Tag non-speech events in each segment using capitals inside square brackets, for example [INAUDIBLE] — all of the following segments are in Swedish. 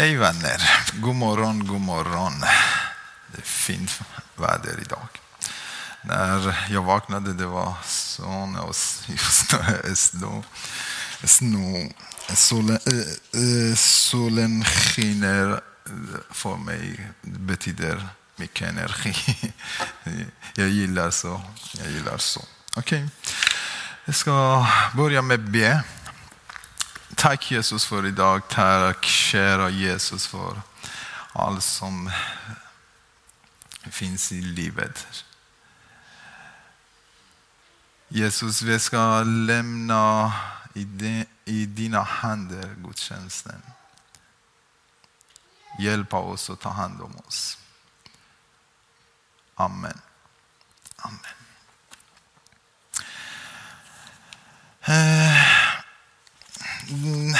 Hej vänner! God morgon, god morgon. Det är fint väder idag. När jag vaknade det var så snö, snö, solen, äh, solen skiner för mig. Det betyder mycket energi. [LAUGHS] Jag gillar så. Jag gillar så. Okej. Okay. Jag ska börja med be. Tack Jesus för idag. Tack kära Jesus för allt som finns i livet. Jesus, vi ska lämna i dina händer gudstjänsten. Hjälpa oss att ta hand om oss. Amen. Amen. Eh, Mm.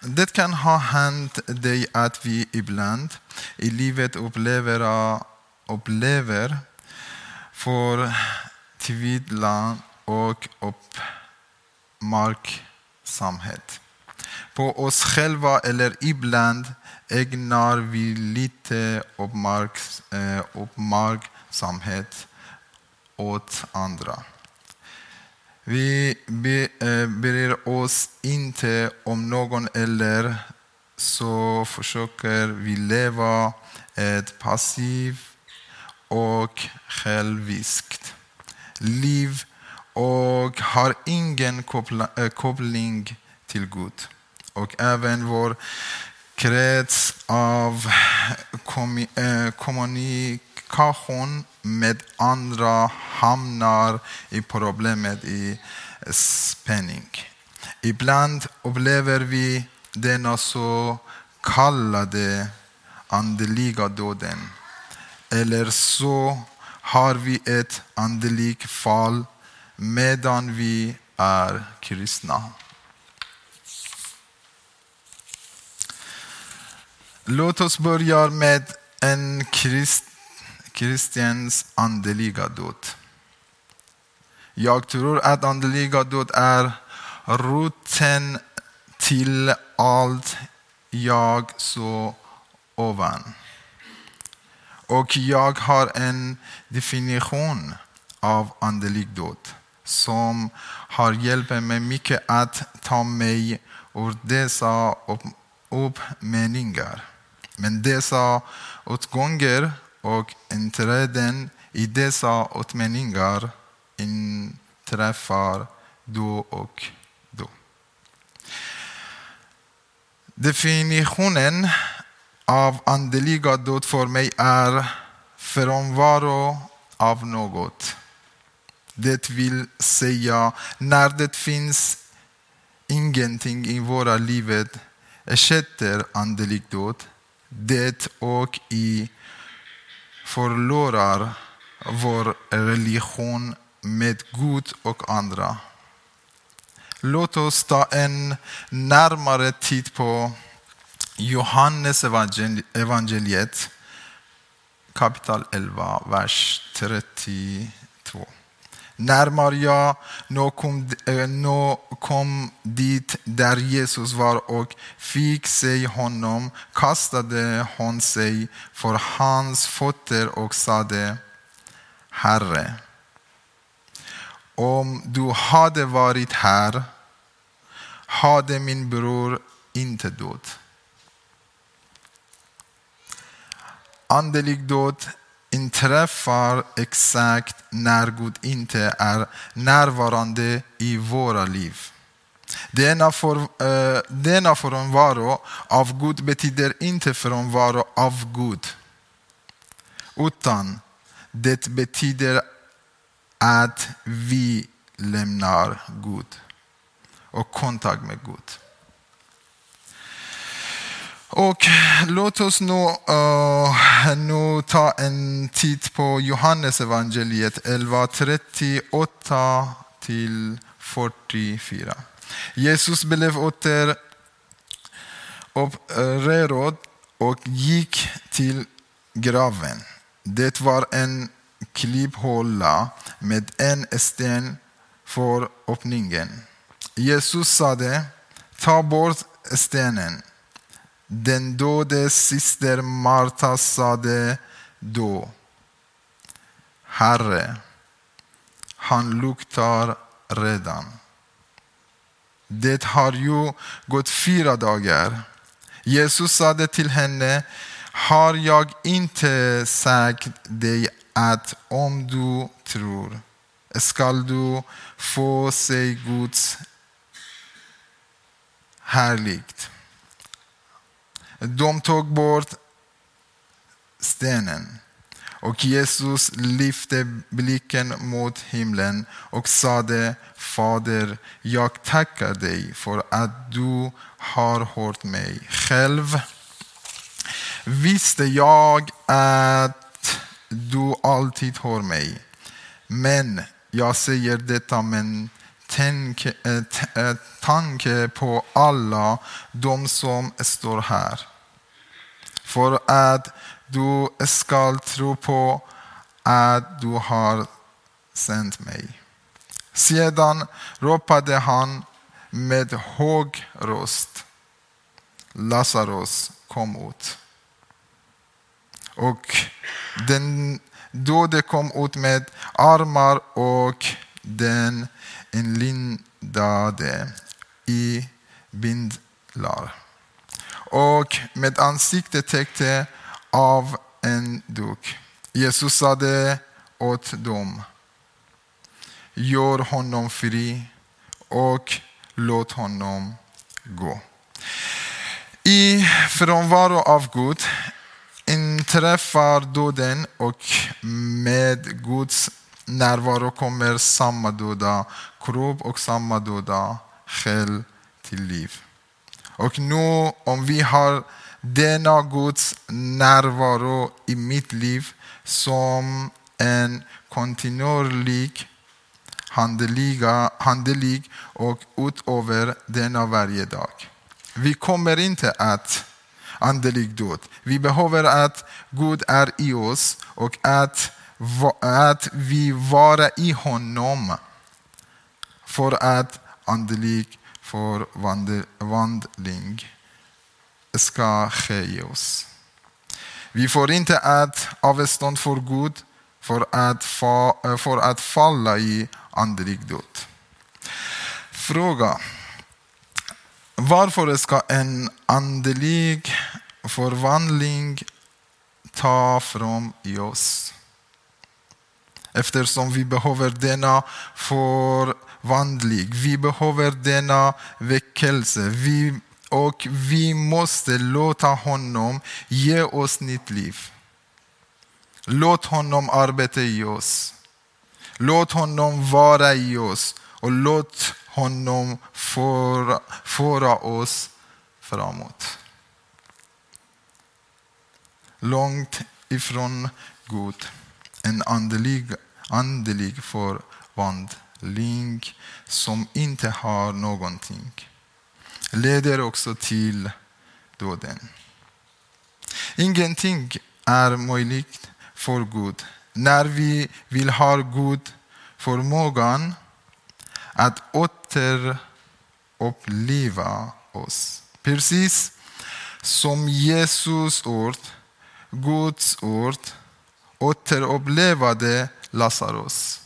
Det kan ha hänt dig att vi ibland i livet upplever, uh, upplever förtvivlan och uppmärksamhet på oss själva eller ibland ägnar vi lite eh, uppmärksamhet åt andra. Vi bryr eh, oss inte om någon eller så försöker vi leva ett passivt och själviskt liv och har ingen eh, koppling till Gud. Och även vår krets av eh, kommunikation med andra hamnar i problemet i spänning. Ibland upplever vi denna så kallade andliga döden. Eller så har vi ett andligt fall medan vi är kristna. Låt oss börja med en kristen Kristians andliga död. Jag tror att andliga död är roten till allt jag så ovan. Och jag har en definition av andlig död som har hjälpt mig mycket att ta mig ur dessa uppmeningar. Men dessa utgångar och inträden i dessa utmaningar inträffar då och då. Definitionen av andliga död för mig är frånvaro av något. Det vill säga när det finns ingenting i våra livet ersätter andlig död det och i förlorar vår religion med Gud och andra. Låt oss ta en närmare titt på Johannes evangeliet kapitel 11, vers 32. När Maria nu kom, eh, nu kom dit där Jesus var och fick se honom kastade hon sig för hans fötter och sade Herre, om du hade varit här hade min bror inte dött. Andelig död inträffar exakt när Gud inte är närvarande i våra liv. Denna, för, eh, denna frånvaro av Gud betyder inte frånvaro av Gud. Utan det betyder att vi lämnar Gud och kontakt med Gud. Och låt oss nu, uh, nu ta en titt på Johannes evangeliet 11.38 till 44. Jesus blev åter upprörd och gick till graven. Det var en klipphåla med en sten för öppningen. Jesus sade, ta bort stenen. Den döde syster Marta sade då Herre, han luktar redan. Det har ju gått fyra dagar. Jesus sade till henne, har jag inte sagt dig att om du tror skall du få se Guds härligt. De tog bort stenen. Och Jesus lyfte blicken mot himlen och sade Fader, jag tackar dig för att du har hört mig. Själv visste jag att du alltid hör mig. Men jag säger detta Eh, eh, tanke på alla de som står här. För att du skall tro på att du har sänt mig. Sedan ropade han med hög röst. Lazarus kom ut. Och den döde kom ut med armar och den inlindade i bindlar och med ansiktet täckte av en duk. Jesus sade åt dem, gör honom fri och låt honom gå. I frånvaro av Gud inträffar döden och med Guds närvaro kommer samma döda kropp och samma döda själ till liv. Och nu om vi har denna Guds närvaro i mitt liv som en kontinuerlig handeliga, handelig och utöver denna varje dag. Vi kommer inte att andelig död. Vi behöver att Gud är i oss och att, att vi vara i honom för att andlig förvandling ska ske i oss. Vi får inte att avstånd för Gud för att, fa, för att falla i andlig död. Fråga. Varför ska en andlig förvandling ta fram i oss? Eftersom vi behöver denna förvandling. Vi behöver denna väckelse. Vi, och vi måste låta honom ge oss nytt liv. Låt honom arbeta i oss. Låt honom vara i oss och låt honom föra, föra oss framåt. Långt ifrån Gud, en andlig andlig förvandling som inte har någonting leder också till döden. Ingenting är möjligt för Gud när vi vill ha Gud förmågan att återuppliva oss. Precis som Jesus ord, Guds ord, återupplevade Lazarus.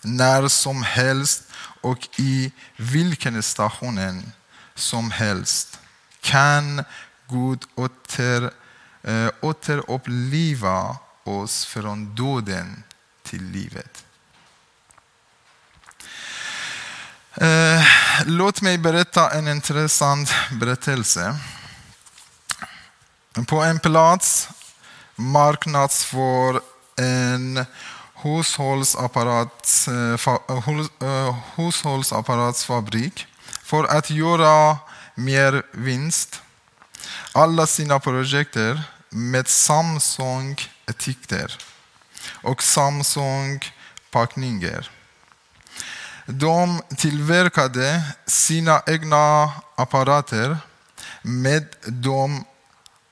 När som helst och i vilken station som helst kan Gud åter, äh, återuppliva oss från döden till livet. Eh, låt mig berätta en intressant berättelse. På en plats marknadsför en hushållsapparat, eh, eh, eh, hushållsapparatsfabrik för att göra mer vinst. Alla sina projekt med Samsung-etiketter och Samsung-packningar. De tillverkade sina egna apparater med de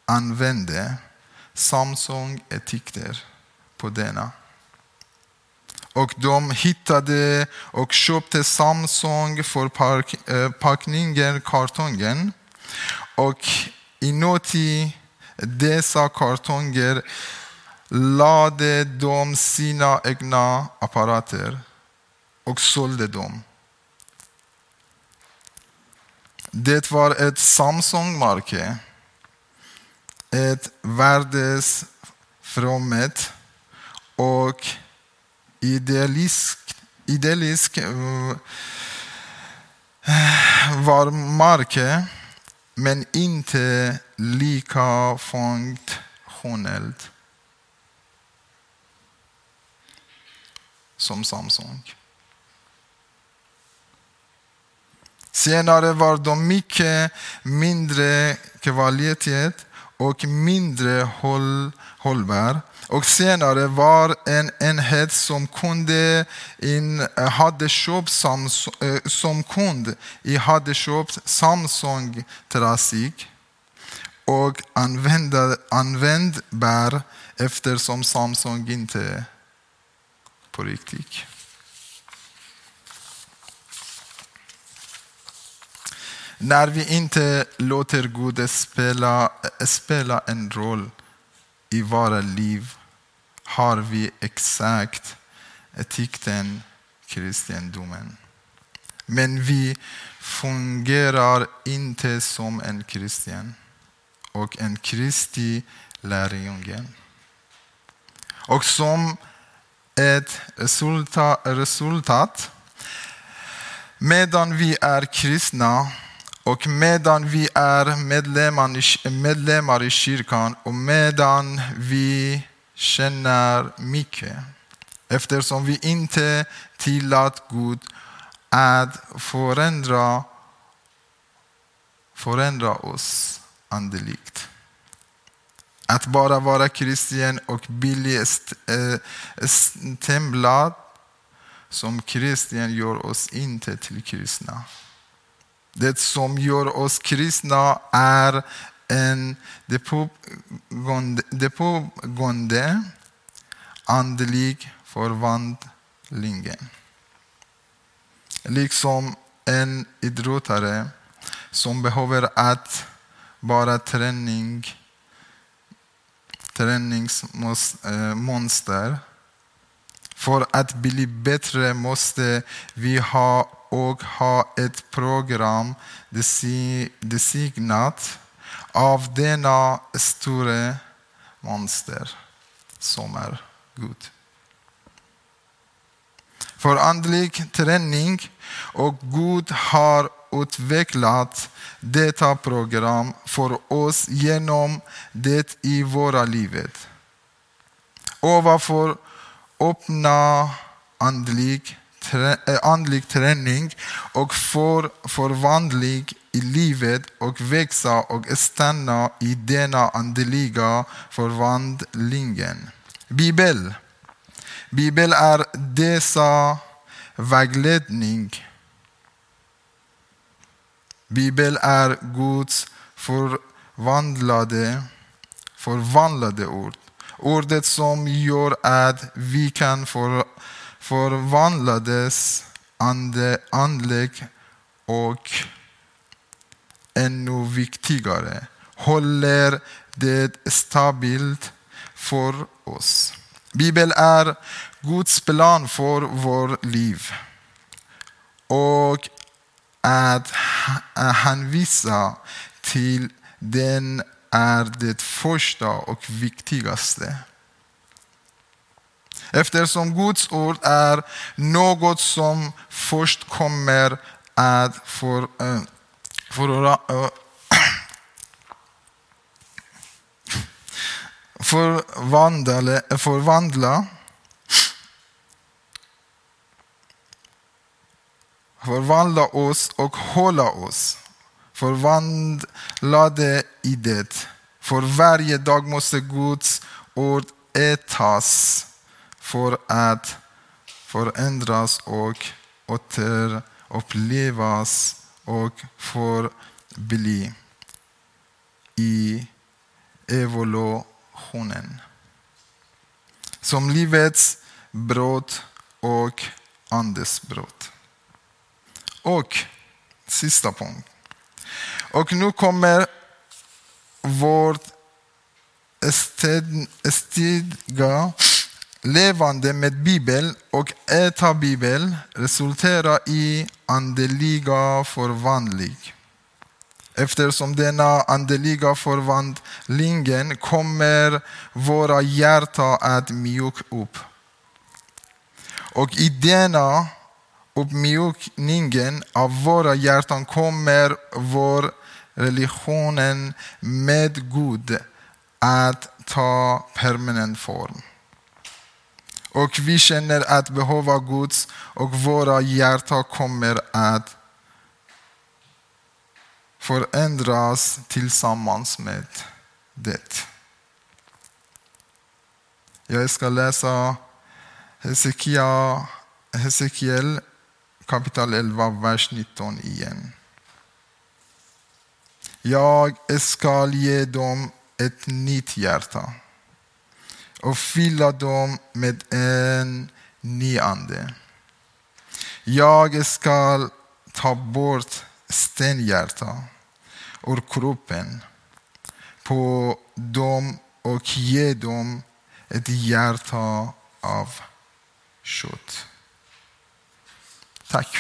använde Samsung-etiketter på denna. Och de hittade och köpte Samsung för packningen, eh, kartongen Och inuti dessa kartonger lade de sina egna apparater och sålde dem. Det var ett Samsung-märke. Ett värdesfrommet och idealisk, idealisk var varumärke men inte lika funktionellt som Samsung. Senare var de mycket mindre kvalitet och mindre håll, hållbar. Och senare var en enhet som kunde in, eh, hade köpt Samsung, eh, som kund i hade köpt Samsung Trafik och användbar eftersom Samsung inte på riktigt. När vi inte låter Gud spela, spela en roll i våra liv har vi exakt etikten kristendomen. Men vi fungerar inte som en kristen och en kristi lärjunge. Och som ett resultat, medan vi är kristna och medan vi är medlemmar i kyrkan och medan vi känner mycket eftersom vi inte tillät Gud att förändra, förändra oss andligt. Att bara vara kristen och bli eh, stämplad som kristen gör oss inte till kristna. Det som gör oss kristna är en det pågående andlig förvandlingen. Liksom en idrottare som behöver att bara träning, träningsmonster. För att bli bättre måste vi ha och ha ett program designat av denna stora monster som är Gud. För andlig träning och Gud har utvecklat detta program för oss genom det i våra livet. Ovanför öppna andlig, Eh, andlig träning och får förvandling i livet och växa och stanna i denna andliga förvandlingen. Bibel. Bibel är dessa vägledning. Bibel är Guds förvandlade, förvandlade ord. Ordet som gör att vi kan förvandla förvandlades ande, andlig och ännu viktigare, håller det stabilt för oss. Bibeln är Guds plan för vårt liv. Och att hänvisa till den är det första och viktigaste. Eftersom Guds ord är något som först kommer att för, eh, för, eh, [CLEARS THROAT] förvandla, eh, förvandla. Förvandla oss och hålla oss. Förvandlade i det. För varje dag måste Guds ord ätas för att förändras och återupplevas och förbli i evolutionen. Som livets brott och andesbrott. Och sista punkt. Och nu kommer vårt stiga levande med Bibeln och äta Bibeln resulterar i andeliga förvandling. Eftersom denna andeliga förvandlingen kommer våra hjärtan att mjuka upp. Och i denna uppmjukningen av våra hjärtan kommer vår religionen med Gud att ta permanent form. Och vi känner att behova Guds och våra hjärtan kommer att förändras tillsammans med det. Jag ska läsa Hesekia, Hesekiel kapitel 11, vers 19 igen. Jag ska ge dem ett nytt hjärta och fylla dem med en ny ande. Jag ska ta bort stenhjärta ur kroppen på dem och ge dem ett hjärta av kött. Tack.